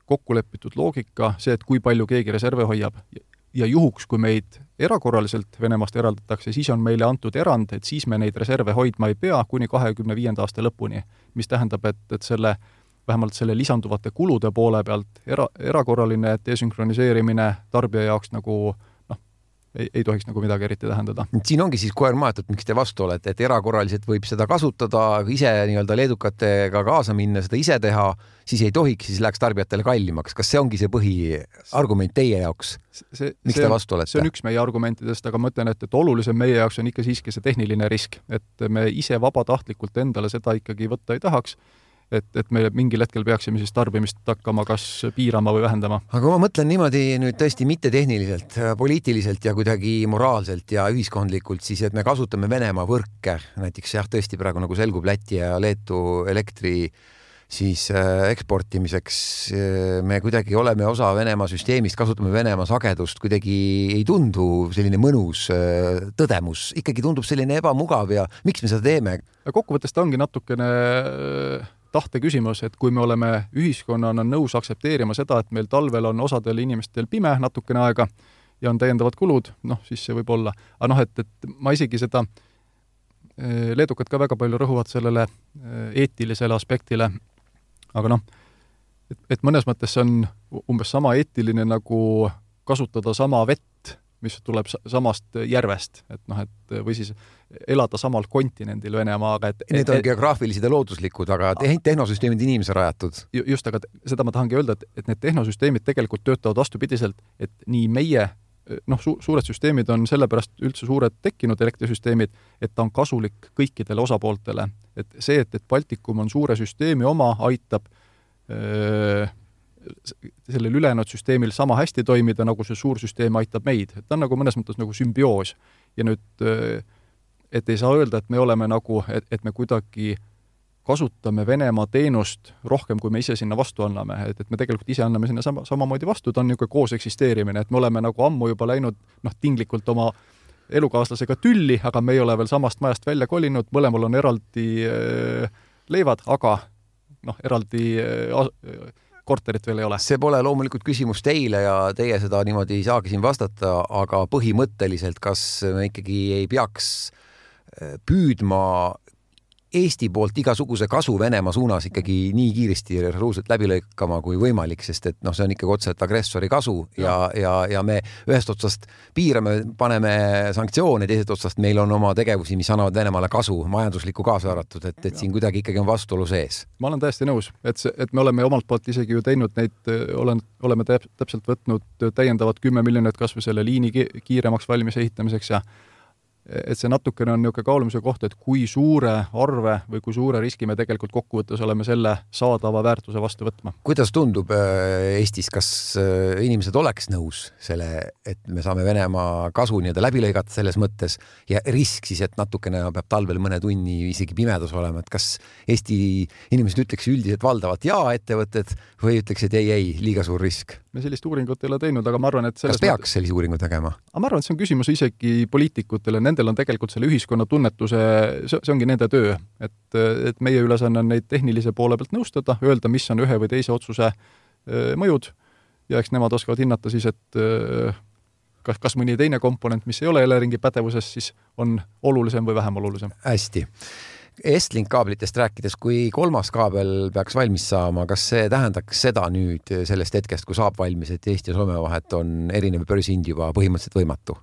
kokku lepitud loogika, see, et kui palju keegi reserve hoiab ja juhuks, kui meid erakorraliselt Venemaast eraldatakse, siis on meile antud erand, et siis me neid reserve hoidma ei pea kuni kahekümne viienda aasta lõpuni. mis tähendab, et, et selle, vähemalt selle lisanduvate kulude poole pealt era, erakorraline desünkroniseerimine tarbija jaoks nagu ei, ei tohiks nagu midagi eriti tähendada. siin ongi siis koer maetud, miks te vastu olete, et erakorraliselt võib seda kasutada, ise nii-öelda leedukatega kaasa minna, seda ise teha, siis ei tohiks, siis läheks tarbijatele kallimaks. kas see ongi see põhiargument teie jaoks? miks te vastu olete? see on üks meie argumentidest, aga ma ütlen, et, et olulisem meie jaoks on ikka siiski see tehniline risk, et me ise vabatahtlikult endale seda ikkagi võtta ei tahaks et, et me mingil hetkel peaksime siis tarbimist hakkama kas piirama või vähendama. aga ma mõtlen niimoodi nüüd tõesti mittetehniliselt, poliitiliselt ja kuidagi moraalselt ja ühiskondlikult, siis et me kasutame Venemaa võrke, näiteks jah, tõesti praegu nagu selgub Läti ja Leetu elektri siis äh, eksportimiseks äh, me kuidagi oleme osa Venemaa süsteemist, kasutame Venemaa sagedust, kuidagi ei tundu selline mõnus äh, tõdemus, ikkagi tundub selline ebamugav ja miks me seda teeme? kokkuvõttes ta ongi natukene tahte küsimus, et kui me oleme ühiskonnana nõus aktsepteerima seda, et meil talvel on osadel inimestel pime natukene aega ja on täiendavad kulud, noh, siis see võib olla. aga noh, et, et ma isegi seda, eh, leedukad ka väga palju rõhuvad sellele eh, eetilisele aspektile, aga noh, et, et mõnes mõttes see on umbes sama eetiline nagu kasutada sama vett mis tuleb samast järvest, et noh, et või siis elada samal kontinendil Venemaaga, et Need on geograafilised ja looduslikud, aga tehnosüsteemid inimese rajatud. just, aga seda ma tahangi öelda, et, et need tehnosüsteemid tegelikult töötavad vastupidiselt, et nii meie noh su, suured süsteemid on sellepärast üldse suured tekkinud, elektrisüsteemid, et ta on kasulik kõikidele osapooltele. et see, et, et Baltikum on suure süsteemi oma, aitab öö, sellel ülejäänud süsteemil sama hästi toimida, nagu see suur süsteem aitab meid, et ta on nagu mõnes mõttes nagu sümbioos. ja nüüd, äh, et ei saa öelda, et me oleme nagu, et, et me kuidagi kasutame Venemaa teenust rohkem, kui me ise sinna vastu anname, et, et me tegelikult ise anname sinna sama, samamoodi vastu, ta on niisugune koos eksisteerimine, et me oleme nagu ammu juba läinud noh, tinglikult oma elukaaslasega tülli, aga me ei ole veel samast majast välja kolinud, mõlemal on eraldi äh, leivad, aga noh, eraldi äh, korterit veel ei ole. see pole loomulikult küsimus teile ja teie seda niimoodi ei saagi siin vastata, aga põhimõtteliselt, kas me ikkagi ei peaks äh, püüdma Eesti poolt igasuguse kasu Venemaa suunas ikkagi nii kiiresti ja resoluutselt läbi lõikama kui võimalik, sest et noh, see on ikkagi otseselt agressori kasu ja, ja, ja, me ühest otsast piirame, paneme sanktsioone, teisest otsast meil on oma tegevusi, mis annavad Venemaale kasu, majanduslikku kaasa arvatud, et, et siin kuidagi ikkagi on vastuolu sees. ma olen täiesti nõus, et see, et me oleme omalt poolt isegi ju teinud neid, olen, oleme täpselt võtnud täiendavad kümme miljonit kas või selle liini kiiremaks valmis ehitamiseks ja et see natukene on niisugune kaalumise koht, et kui suure arve või kui suure riski me tegelikult kokkuvõttes oleme selle saadava väärtuse vastu võtma. kuidas tundub äh, Eestis, kas äh, inimesed oleks nõus selle, et me saame Venemaa kasu nii-öelda läbi lõigata selles mõttes ja risk siis, et natukene peab talvel mõne tunni isegi pimedus olema, et kas Eesti inimesed ütleks üldiselt valdavalt jaa ettevõtted või ütleksid ei, ei, liiga suur risk? Me sellist uuringut ei ole teinud, aga ma arvan, et kas peaks sellise uuringu tegema? ma arvan, et see on küsimus isegi poliitikutele, nendel on tegelikult selle ühiskonna tunnetuse, see, see ongi nende töö, et, et meie ülesanne on neid tehnilise poole pealt nõustada, öelda, mis on ühe või teise otsuse mõjud ja eks nemad oskavad hinnata siis, et kas, kas mõni teine komponent, mis ei ole Eleringi pädevuses, siis on olulisem või vähem olulisem. hästi Estlink kaablitest rääkides, kui kolmas kaabel peaks valmis saama, kas see tähendaks seda nüüd sellest hetkest, kui saab valmis, et Eesti ja Soome vahet on erinev börsihind juba põhimõtteliselt võimatu?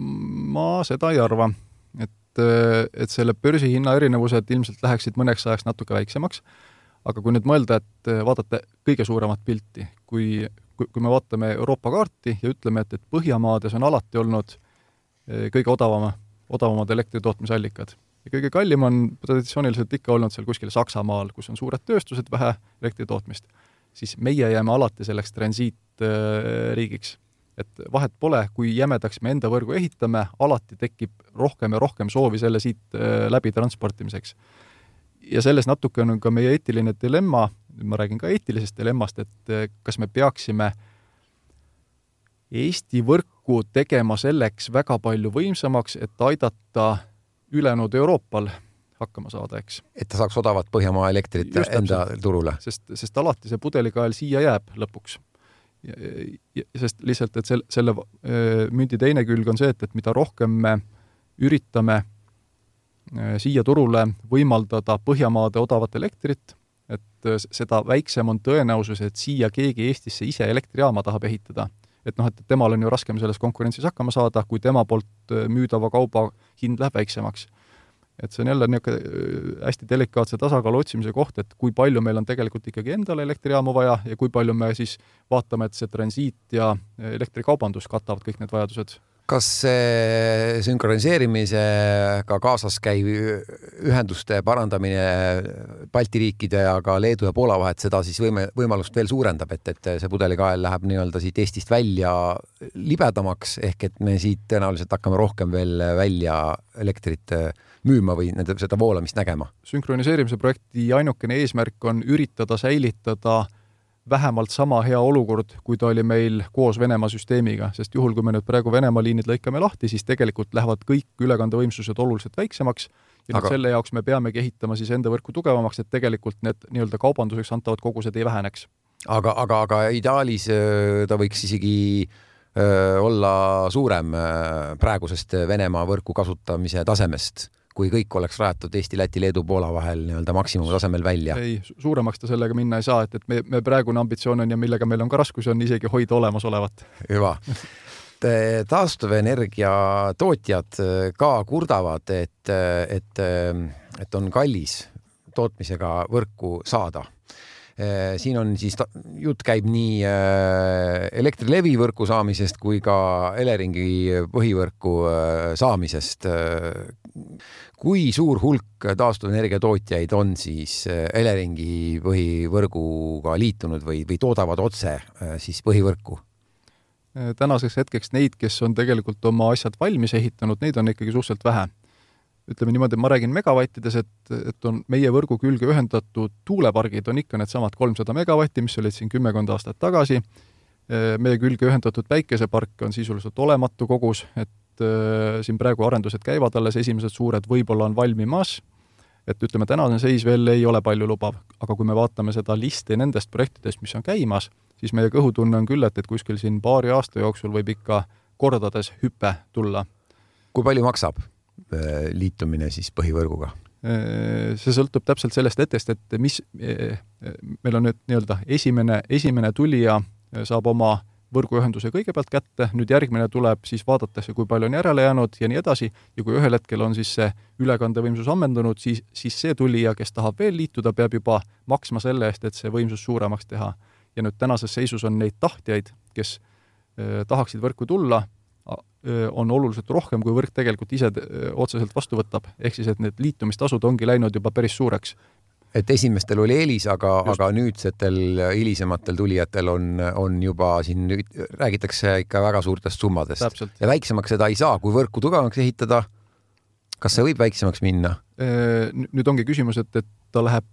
ma seda ei arva, et, et selle börsihinna erinevused ilmselt läheksid mõneks ajaks natuke väiksemaks, aga kui nüüd mõelda, et vaadata kõige suuremat pilti, kui, kui, kui me vaatame Euroopa kaarti ja ütleme, et, et Põhjamaades on alati olnud eh, kõige odavama, odavamad elektritootmisallikad ja kõige kallim on traditsiooniliselt ikka olnud seal kuskil Saksamaal, kus on suured tööstused, vähe elektritootmist, siis meie jääme alati selleks transiitriigiks et vahet pole, kui jämedaks me enda võrgu ehitame, alati tekib rohkem ja rohkem soovi selle siit äh, läbi transportimiseks. ja selles natuke on ka meie eetiline dilemma, ma räägin ka eetilisest dilemmast, et äh, kas me peaksime Eesti võrku tegema selleks väga palju võimsamaks, et aidata ülejäänud Euroopal hakkama saada, eks. et ta saaks odavat Põhjamaa elektrit Just enda täpselt. turule. sest, sest alati see pudelikael siia jääb lõpuks sest lihtsalt, et sel-, selle mündi teine külg on see, et, et mida rohkem me üritame siia turule võimaldada Põhjamaade odavat elektrit, et seda väiksem on tõenäosus, et siia keegi Eestisse ise elektrijaama tahab ehitada. et noh, et temal on ju raskem selles konkurentsis hakkama saada, kui tema poolt müüdava kauba hind läheb väiksemaks. Et see on jälle niisugune äh, hästi delikaatse tasakaalu otsimise koht, et kui palju meil on tegelikult ikkagi endale elektrijaamu vaja ja kui palju me siis vaatame, et see transiit ja elektrikaubandus katavad kõik need vajadused kas see sünkroniseerimisega kaasas käiv ühenduste parandamine Balti riikide ja ka Leedu ja Poola vahet seda siis võime, võimalust veel suurendab, et, et see pudelikael läheb nii-öelda siit Eestist välja libedamaks ehk et me siit tõenäoliselt hakkame rohkem veel välja elektrit müüma või nende, seda voolamist nägema? sünkroniseerimise projekti ainukene eesmärk on üritada säilitada vähemalt sama hea olukord, kui ta oli meil koos Venemaa süsteemiga, sest juhul, kui me nüüd praegu Venemaa liinid lõikame lahti, siis tegelikult lähevad kõik ülekandevõimsused oluliselt väiksemaks ja Aga... selle jaoks me peamegi ehitama siis enda võrku tugevamaks, et tegelikult need nii-öelda kaubanduseks antavad kogused ei väheneks. aga, aga, aga ideaalis äh, ta võiks isegi öö, äh, olla suurem äh, praegusest Venemaa võrku kasutamise tasemest kui kõik oleks rajatud Eesti, Läti, Leedu, Poola vahel nii-öelda maksimumtasemel välja? ei, suuremaks ta sellega minna ei saa, et, et me, me praegune ambitsioon on ja millega meil on ka raskusi, on isegi hoida olemasolevat. hüva taastuvenergia tootjad ka kurdavad, et, et, et on kallis tootmisega võrku saada siin on siis, jutt käib nii Elektrilevi võrku saamisest kui ka Eleringi põhivõrku saamisest kui suur hulk taastuvenergia tootjaid on siis äh, Eleringi põhivõrguga liitunud või, või toodavad otse äh, siis põhivõrku? Äh, tänaseks hetkeks neid, kes on tegelikult oma asjad valmis ehitanud, neid on ikkagi suhteliselt vähe. Ütleme niimoodi, ma räägin megavattides, et, et on meie võrgu külge ühendatud tuulepargid on ikka needsamad kolmsada megavatti, mis olid siin kümmekond aastat tagasi, meie külge ühendatud päikeseparke on sisuliselt olematu kogus, et siin praegu arendused käivad alles, esimesed suured võib-olla on valmimas, et ütleme, tänane seis veel ei ole paljulubav, aga kui me vaatame seda listi nendest projektidest, mis on käimas, siis meie kõhutunne on küll, et, et kuskil siin paari aasta jooksul võib ikka kordades hüpe tulla. kui palju maksab liitumine siis põhivõrguga? Äh, see sõltub täpselt sellest hetkest, et mis, äh, meil on nüüd nii-öelda esimene, esimene tulija saab oma võrguühenduse kõigepealt kätte, nüüd järgmine tuleb, siis vaadatakse, kui palju on järele jäänud ja nii edasi, ja kui ühel hetkel on siis see ülekandevõimsus ammendunud, siis, siis see tulija, kes tahab veel liituda, peab juba maksma selle eest, et see võimsus suuremaks teha. ja nüüd tänases seisus on neid tahtjaid, kes äh, tahaksid võrku tulla, on oluliselt rohkem, kui võrk tegelikult ise otseselt vastu võtab. ehk siis, et need liitumistasud ongi läinud juba päris suureks et esimestel oli eelis, aga, aga nüüdsetel hilisematel tulijatel on, on juba siin räägitakse ikka väga suurtest summadest. ja väiksemaks seda ei saa, kui võrku tugevamaks ehitada. kas see võib väiksemaks minna? nüüd ongi küsimus, et, et ta läheb,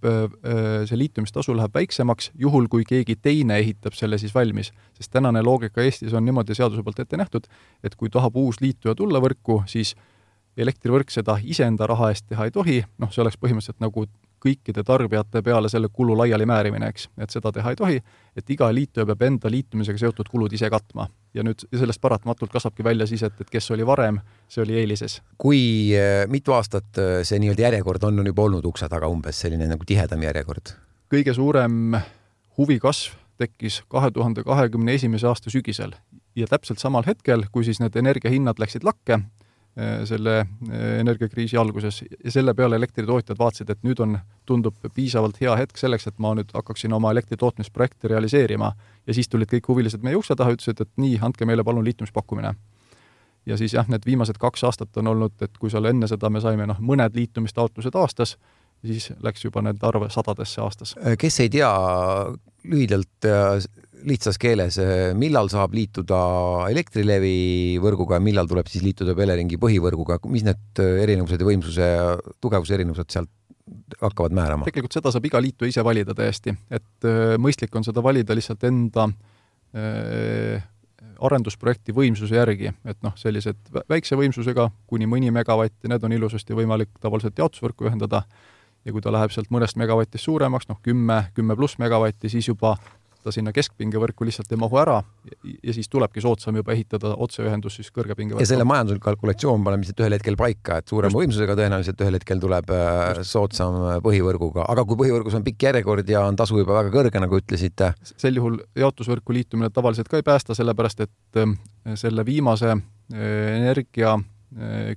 see liitumistasu läheb väiksemaks, juhul kui keegi teine ehitab selle siis valmis. sest tänane loogika Eestis on niimoodi seaduse poolt ette nähtud, et kui tahab uus liituja tulla võrku, siis elektrivõrk seda iseenda raha eest teha ei tohi, noh, see oleks põhimõtteliselt nagu kõikide tarbijate peale selle kulu laialimäärimine, eks, et seda teha ei tohi, et iga liituja peab enda liitumisega seotud kulud ise katma. ja nüüd sellest paratamatult kasvabki välja siis, et, et kes oli varem, see oli eelises. kui äh, mitu aastat äh, see nii-öelda järjekord on, on juba olnud ukse taga umbes selline nagu tihedam järjekord? kõige suurem huvi kasv tekkis kahe tuhande kahekümne esimese aasta sügisel ja täpselt samal hetkel, kui siis need energiahinnad läksid lakke, selle äh, energiakriisi alguses ja selle peale elektritootjad vaatasid, et nüüd on, tundub piisavalt hea hetk selleks, et ma nüüd hakkaksin oma elektritootmisprojekti realiseerima. ja siis tulid kõik huvilised meie ukse taha, ütlesid, et nii, andke meile palun liitumispakkumine. ja siis jah, need viimased kaks aastat on olnud, et kui seal enne seda me saime noh, mõned liitumistaotlused aastas, siis läks juba nende arv sadadesse aastas. kes ei tea, lühidalt lihtsas keeles, eh, millal saab liituda Elektrilevi võrguga ja millal tuleb siis liituda Eleringi põhivõrguga, mis need eh, erinevused ja võimsuse tugevuse erinevused sealt hakkavad määrama? tegelikult seda saab iga liituja ise valida täiesti, et eh, mõistlik on seda valida lihtsalt enda arendusprojekti võimsuse järgi, et noh, sellised väikse võimsusega kuni mõni megavatt ja need on ilusasti võimalik tavaliselt jaotusvõrku ühendada. Ja kui ta läheb sealt mõnest megavatist suuremaks, noh kümme, kümme pluss megavatti, siis juba ta sinna keskpingevõrku lihtsalt ei mahu ära ja siis tulebki soodsam juba ehitada otseühendus siis kõrgepingevõrku. ja selle majanduslik kalkulatsioon paneb lihtsalt ühel hetkel paika, et suurema võimsusega tõenäoliselt ühel hetkel tuleb äh, Just. soodsam põhivõrguga, aga kui põhivõrgus on pikk järjekord ja on tasu juba väga kõrge, nagu ütlesite? sel juhul jaotusvõrku liitumine tavaliselt ka ei päästa, sellepärast et selle viimase energia Äh,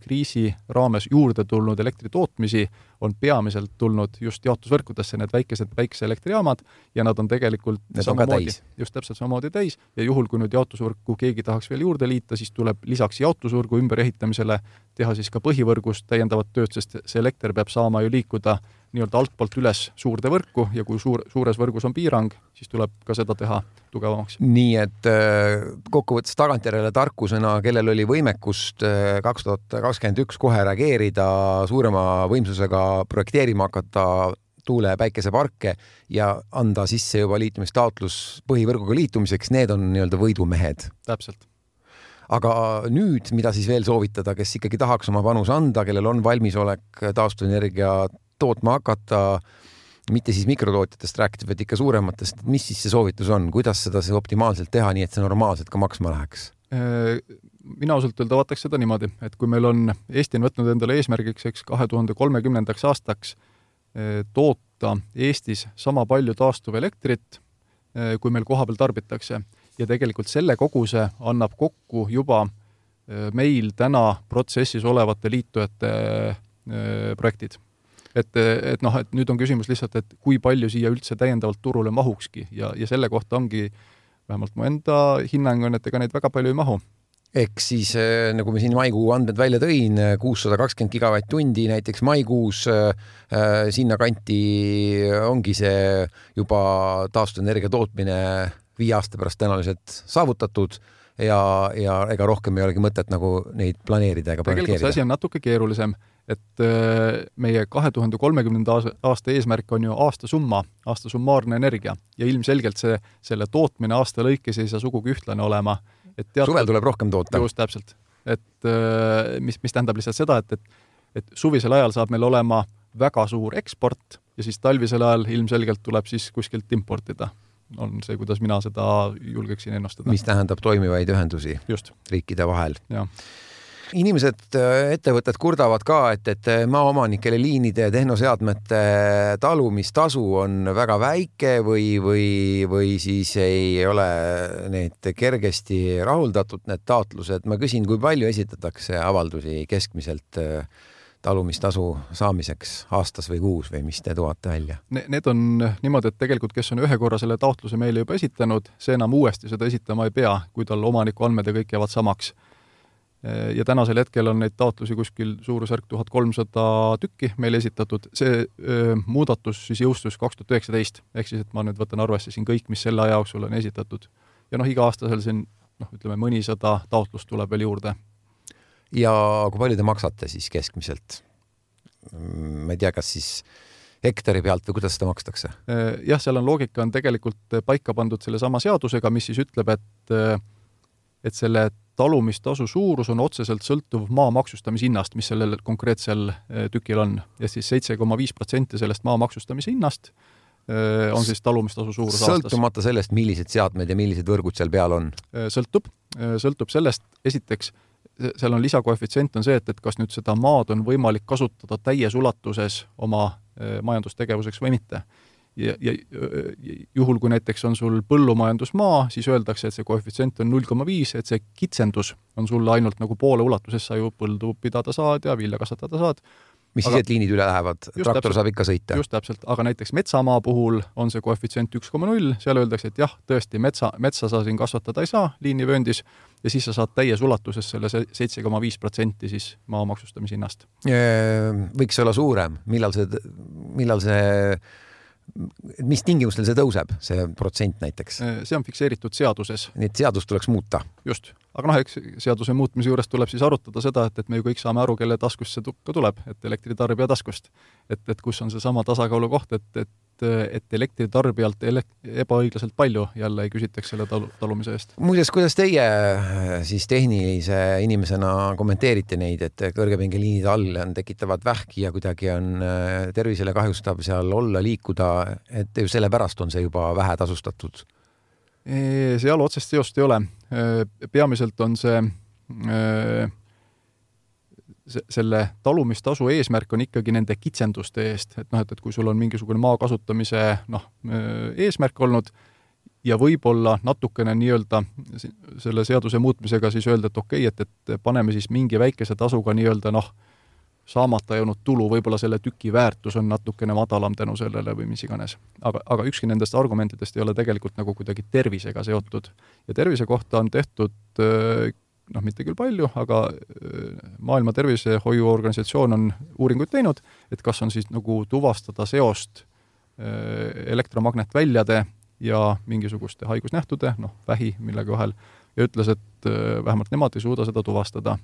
kriisi raames juurde tulnud elektritootmisi on peamiselt tulnud just jaotusvõrkudesse, need väikesed päikeseelektrijaamad, ja nad on tegelikult need samamoodi, just täpselt samamoodi täis. Ja juhul, kui nüüd jaotusvõrku keegi tahaks veel juurde liita, siis tuleb lisaks jaotusvõrgu ümberehitamisele teha siis ka põhivõrgus täiendavat tööd, sest see elekter peab saama ju liikuda nii-öelda altpoolt üles suurde võrku ja kui suur, suures võrgus on piirang, siis tuleb ka seda teha tugevamaks. nii et äh, kokkuvõttes tagantjärele tarkusena, kellel oli võimekust äh, kaks tuhat kakskümmend üks kohe reageerida, suurema võimsusega projekteerima hakata tuule- ja päikeseparke ja anda sisse juba liitumistaotlus põhivõrguga liitumiseks, need on nii-öelda võidumehed. täpselt aga nüüd, mida siis veel soovitada, kes ikkagi tahaks oma panuse anda, kellel on valmisolek taastuvenergia tootma hakata, mitte siis mikrotootjatest rääkides, vaid ikka suurematest, mis siis see soovitus on, kuidas seda siis optimaalselt teha, nii et see normaalselt ka maksma läheks? Äh, mina ausalt öelda vaataks seda niimoodi, et kui meil on, Eesti on võtnud endale eesmärgiks, eks, kahe tuhande kolmekümnendaks aastaks äh, toota Eestis sama palju taastuvelektrit, äh, kui meil kohapeal tarbitakse. ja tegelikult selle koguse annab kokku juba meil täna protsessis olevate liitujate projektid et, et noh, et nüüd on küsimus lihtsalt, et kui palju siia üldse täiendavalt turule mahukski. Ja, ja selle kohta ongi, vähemalt mu enda hinnang on, et ega neid väga palju ei mahu. Ehk siis äh, nagu ma siin maikuu andmed välja tõin, kuussada kakskümmend gigavatt-tundi näiteks maikuus äh, sinnakanti ongi see juba taastuvenergia tootmine viie aasta pärast tõenäoliselt saavutatud. Ja, ja ega rohkem ei olegi mõtet nagu neid planeerida ega tegelikult see asi on natuke keerulisem et äh, meie kahe tuhande kolmekümnenda aasta eesmärk on ju aastasumma, aastasummaarne energia ja ilmselgelt see, selle tootmine aasta lõikes ei saa sugugi ühtlane olema. et teatud, suvel tuleb rohkem toota. just täpselt, et äh, mis, mis tähendab lihtsalt seda, et, et, et suvisel ajal saab meil olema väga suur eksport ja siis talvisel ajal ilmselgelt tuleb siis kuskilt importida on see, kuidas mina seda julgeksin ennustada. mis tähendab toimivaid ühendusi Just. riikide vahel inimesed, äh, ettevõtted kurdavad ka, et, et äh, maaomanikele liinide ja tehnoseadmete talumistasu on väga väike või, või, või siis ei ole need kergesti rahuldatud, need taotlused. ma küsin, kui palju esitatakse avaldusi keskmiselt äh, talumistasu saamiseks aastas või kuus või mis te toote välja ne,? Need on niimoodi, et tegelikult, kes on ühe korra selle taotluse meile juba esitanud, see enam uuesti seda esitama ei pea, kui tal omaniku andmed ja kõik jäävad samaks Äh, ja tänasel hetkel on neid taotlusi kuskil suurusjärk tuhat kolmsada tükki meile esitatud, see öö, muudatus siis jõustus kaks tuhat üheksateist, ehk siis et ma nüüd võtan arvesse siin kõik, mis selle aja jooksul on esitatud. ja noh, iga-aastasel siin noh, ütleme mõnisada taotlust tuleb veel juurde. ja kui palju te maksate siis keskmiselt? ma ei tea, kas siis hektari pealt või kuidas seda makstakse? jah, seal on loogika on tegelikult paika pandud sellesama seadusega, mis siis ütleb, et et selle talumistasu suurus on otseselt sõltuv maa maksustamishinnast, mis sellel konkreetsel eh, tükil on. ja siis seitse koma viis protsenti sellest maa maksustamise hinnast eh, on siis talumistasu suurus aastas. sõltumata sellest, millised seadmed ja millised võrgud seal peal on? Eh, sõltub, sõltub sellest, esiteks seal on lisakoefitsient on see, et, et kas nüüd seda maad on võimalik kasutada täies ulatuses oma majandustegevuseks või mitte ja, ja juhul, kui näiteks on sul põllumajandusmaa, siis öeldakse, et see koefitsient on null koma viis, et see kitsendus on sulle ainult nagu poole ulatuses, sa ju põldu pidada saad ja vilja kasvatada saad. mis aga, siis, et liinid üle lähevad, traktor täpselt, saab ikka sõita? just täpselt, aga näiteks metsamaa puhul on see koefitsient üks koma null, seal öeldakse, et jah, tõesti, metsa, metsa sa siin kasvatada ei saa liinivööndis ja siis sa saad täies ulatuses selle seitse koma viis protsenti siis maa maksustamishinnast. võiks olla suurem, millal see, millal see mis tingimustel see tõuseb, see protsent näiteks? see on fikseeritud seaduses. nii et seadust tuleks muuta? just, aga noh, eks seaduse muutmise juures tuleb siis arutada seda, et, et me ju kõik saame aru, kelle taskust see ka tuleb, et elektritarbija taskust. et, et kus on seesama tasakaalu koht, et, et et elektritarbijalt ele-, ebaõiglaselt palju jälle ei küsitaks selle talu, talumise eest. muuseas, kuidas teie siis tehnilise inimesena kommenteerite neid, et kõrgepingeliinide all on, tekitavad vähki ja kuidagi on tervisele kahjustav seal olla, liikuda, et ju sellepärast on see juba vähe tasustatud seal otsest seost ei ole. peamiselt on see selle talumistasu eesmärk on ikkagi nende kitsenduste eest, et noh, et, et kui sul on mingisugune maa kasutamise noh, eesmärk olnud ja võib-olla natukene nii-öelda selle seaduse muutmisega siis öelda, et okei okay,, et, et paneme siis mingi väikese tasuga nii-öelda noh, saamata jäänud tulu, võib-olla selle tüki väärtus on natukene madalam tänu sellele või mis iganes. aga, aga ükski nendest argumentidest ei ole tegelikult nagu kuidagi tervisega seotud. ja tervise kohta on tehtud noh, mitte küll palju, aga äh, Maailma Tervisehoiuorganisatsioon on uuringuid teinud, et kas on siis nagu tuvastada seost äh, elektromagnetväljade ja mingisuguste haigusnähtude, noh, vähi millegi vahel, ja ütles, et äh, vähemalt nemad ei suuda seda tuvastada.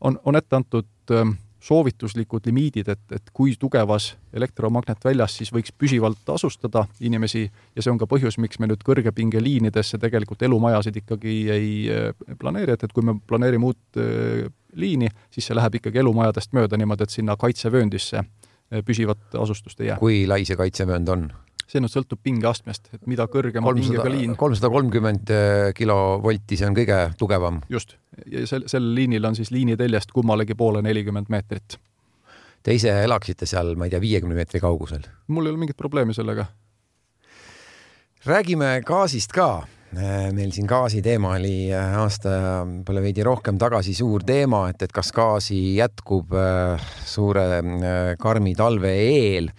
on, on ette antud äh, soovituslikud limiidid, et, et kui tugevas elektromagnetväljas siis võiks püsivalt asustada inimesi ja see on ka põhjus, miks me nüüd kõrgepingeliinidesse tegelikult elumajasid ikkagi ei eh, planeeri, et, et kui me planeerime uut äh, liini, siis see läheb ikkagi elumajadest mööda niimoodi, et sinna kaitsevööndisse äh, püsivat asustust ei jää. kui lai see kaitsevöönd on? See nüüd sõltub pingeastmest, et mida kõrgema 300, pingega liin. kolmsada kolmkümmend eh, kilovolti, see on kõige tugevam. just, ja sel, sel liinil on siis liiniteljest kummalegi poole nelikümmend meetrit. Te ise elaksite seal, ma ei tea, viiekümne meetri kaugusel? mul ei ole mingit probleemi sellega. räägime gaasist ka eh, meil siin gaasi teema oli eh, aasta, võib-olla veidi rohkem tagasi suur teema, et, et kas gaasi jätkub suure karmi talve eel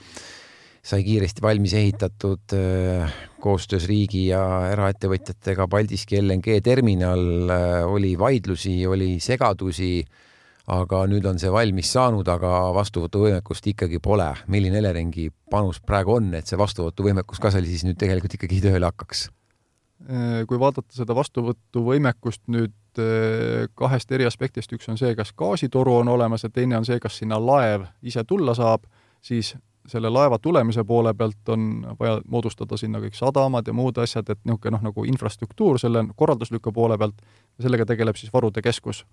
sai kiiresti valmis ehitatud äh, koostöös riigi ja eraettevõtjatega Paldiski LNG terminal, äh, oli vaidlusi, oli segadusi, aga nüüd on see valmis saanud, aga vastuvõtuvõimekust ikkagi pole. milline Eleringi panus praegu on, et see vastuvõtuvõimekus ka seal siis nüüd tegelikult ikkagi tööle hakkaks? Äh, kui vaadata seda vastuvõtuvõimekust nüüd kahest eri aspektist, üks on see, kas gaasitoru on olemas ja teine on see, kas sinna laev ise tulla saab, siis selle laeva tulemise poole pealt on vaja moodustada sinna kõik sadamad ja muud asjad, et niisugune noh, nagu infrastruktuur selle korraldusliku poole pealt, sellega tegeleb siis Varude Keskus.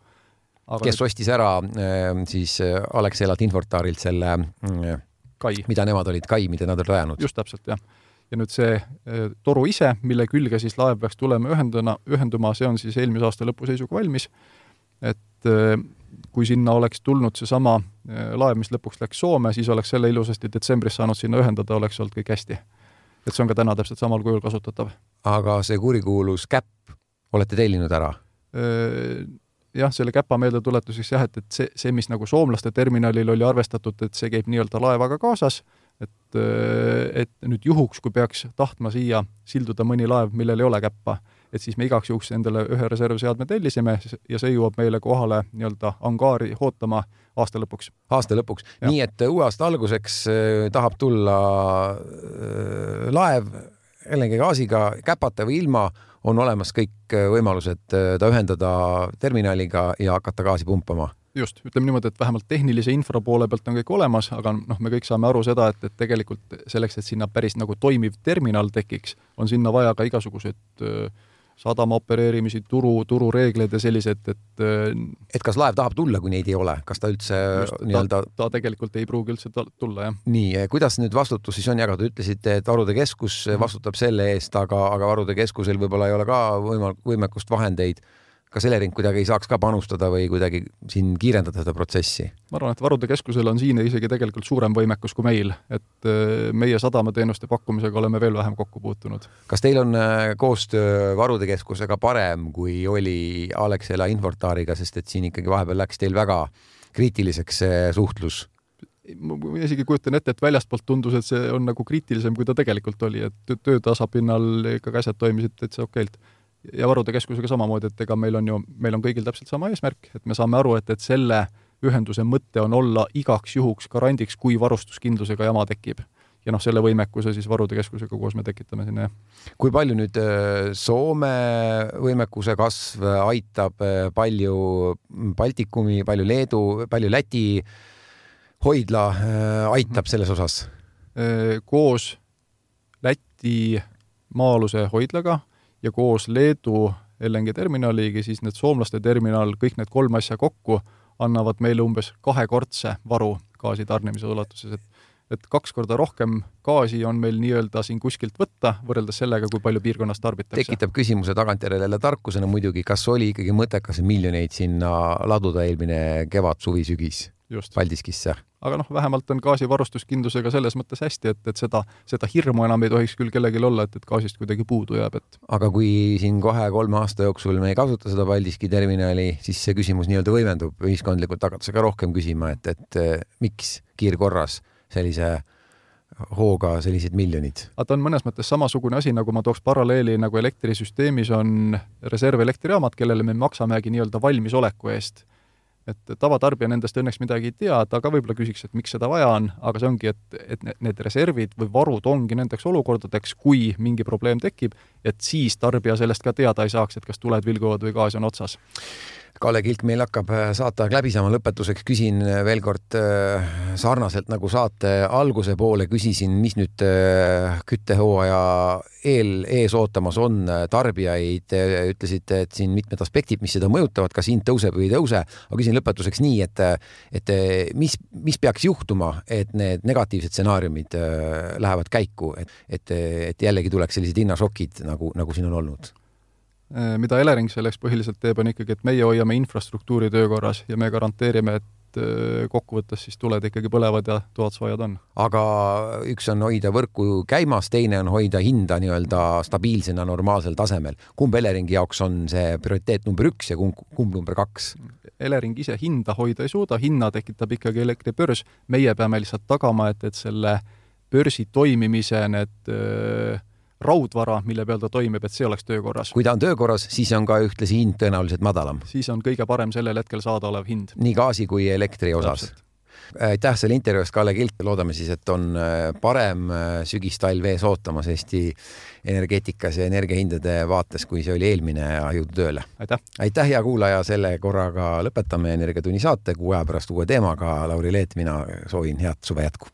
kes nüüd... ostis ära äh, siis äh, Alexelalt Infortarilt selle äh, kai, mida nemad olid, kai, mida nad olid rajanud? just täpselt, jah. ja nüüd see toru ise, mille külge siis laev peaks tulema ühenduna, ühenduma, see on siis eelmise aasta lõpu seisuga valmis, et kui sinna oleks tulnud seesama äh, laev, mis lõpuks läks Soome, siis oleks selle ilusasti detsembris saanud sinna ühendada, oleks olnud kõik hästi. et see on ka täna täpselt samal kujul kasutatav. aga see kurikuulus käpp olete tellinud ära? Äh, jah, selle käpa meeldetuletuseks jah, et, et see, see, mis nagu soomlaste terminalil oli arvestatud, et see käib nii-öelda laevaga kaasas, et, äh, et nüüd juhuks, kui peaks tahtma siia silduda mõni laev, millel ei ole käppa et siis me igaks juhuks endale ühe reservseadme tellisime ja see jõuab meile kohale nii-öelda angaari ootama aasta lõpuks. aasta lõpuks, nii et uue aasta alguseks äh, tahab tulla äh, laev LNG gaasiga käpata või ilma, on olemas kõik äh, võimalused ta ühendada terminaliga ja hakata gaasi pumpama. Just, ütleme niimoodi, et vähemalt tehnilise infra poole pealt on kõik olemas, aga noh, me kõik saame aru seda, et, et tegelikult selleks, et sinna päris nagu toimiv terminal tekiks, on sinna vaja ka igasuguseid äh, sadama opereerimisi, turu, turureegleid ja sellised, et äh, et kas laev tahab tulla, kui neid ei ole, kas ta üldse nii-öelda ta, ta tegelikult ei pruugi üldse tulla, jah. nii, kuidas nüüd vastutus siis on jagatud, ütlesite, et Varude Keskus mhm. vastutab selle eest, aga, aga Varude Keskusel võib-olla ei ole ka võimal-, võimekust, vahendeid kas Elering kuidagi ei saaks ka panustada või kuidagi siin kiirendada seda protsessi? ma arvan, et Varude Keskusel on siin isegi tegelikult suurem võimekus kui meil, et äh, meie sadamateenuste pakkumisega oleme veel vähem kokku puutunud. kas teil on äh, koostöö Varude Keskusega parem, kui oli Alexela Infortariga, sest et siin ikkagi vahepeal läks teil väga kriitiliseks see suhtlus? ma isegi kujutan ette, et väljastpoolt tundus, et see on nagu kriitilisem, kui ta tegelikult oli, et töötasapinnal ikkagi asjad toimisid täitsa okeilt ja varude keskusega samamoodi, et ega meil on ju, meil on kõigil täpselt sama eesmärk, et me saame aru, et, et selle ühenduse mõte on olla igaks juhuks garandiks, kui varustuskindlusega jama tekib. ja noh, selle võimekuse siis Varude Keskusega koos me tekitame sinna, jah. kui palju nüüd äh, Soome võimekuse kasv aitab, äh, palju Baltikumi, palju Leedu, palju Läti hoidla äh, aitab selles osas? koos Läti maa-aluse hoidlaga ja koos Leedu LNG terminaliga, siis need soomlaste terminal, kõik need kolm asja kokku annavad meile umbes kahekordse varu gaasi tarnimise ulatuses, et et kaks korda rohkem gaasi on meil nii-öelda siin kuskilt võtta, võrreldes sellega, kui palju piirkonnas tarbitakse. tekitab küsimuse tagantjärele jälle tarkusena muidugi, kas oli ikkagi mõttekas miljoneid sinna laduda eelmine kevad, suvi, sügis Paldiskisse? aga noh, vähemalt on gaasivarustuskindlusega selles mõttes hästi, et, et seda, seda hirmu enam ei tohiks küll kellelgi olla, et, et gaasist kuidagi puudu jääb, et aga kui siin kahe-kolme aasta jooksul me ei kasuta seda Paldiski terminali, siis see küsimus nii-öelda võimendub, ühiskondlikult hakatakse ka rohkem küsima, et, et miks kiirkorras sellise hooga sellised miljonid. aga ta on mõnes mõttes samasugune asi, nagu ma tooks paralleeli, nagu elektrisüsteemis on reservelektrijaamad, kellele me maksamegi nii-öelda valmisoleku eest et tavatarbija nendest õnneks midagi ei tea, ta ka võib-olla küsiks, et miks seda vaja on, aga see ongi, et, et need reservid või varud ongi nendeks olukordadeks, kui mingi probleem tekib, et siis tarbija sellest ka teada ei saaks, et kas tuled vilguvad või gaas on otsas Kalle Kilk, meil hakkab äh, saateaeg läbi saama, lõpetuseks küsin äh, veel kord äh, sarnaselt nagu saate alguse poole küsisin, mis nüüd küttehooaja eel ees ootamas on tarbijaid, ütlesite, et siin mitmed aspektid, mis seda mõjutavad, kas hind tõuseb või ei tõuse, aga küsin lõpetuseks nii, et, et mis, mis peaks juhtuma, et need negatiivsed stsenaariumid lähevad käiku, et, et, et jällegi tuleks sellised hinnašokid, nagu, nagu siin on olnud mida Elering selleks põhiliselt teeb, on ikkagi, et meie hoiame infrastruktuuri töökorras ja me garanteerime, et äh, kokkuvõttes siis tuled ikkagi põlevad ja toad soojad on. aga üks on hoida võrku käimas, teine on hoida hinda nii-öelda stabiilsena normaalsel tasemel. kumb Eleringi jaoks on see prioriteet number üks ja kumb, kumb number kaks? Elering ise hinda hoida ei suuda, hinna tekitab ikkagi elektribörs, meie peame lihtsalt tagama, et, et selle börsi toimimise need öö, äh, raudvara, mille peal ta toimib, et see oleks töökorras. kui ta on töökorras, siis on ka ühtlasi hind tõenäoliselt madalam. siis on kõige parem sellel hetkel saadaolev hind. nii gaasi kui elektri osas. aitäh selle intervjuu eest, Kalle Kilk, loodame siis, et on äh, parem äh, sügistalv ees ootamas Eesti energeetikas ja energiahindade vaates, kui see oli eelmine ja jõudu tööle. aitäh! aitäh, hea kuulaja, selle korraga lõpetame Energiatunni saate, kuu aja pärast uue teemaga, Lauri Leet, mina soovin head suve jätku!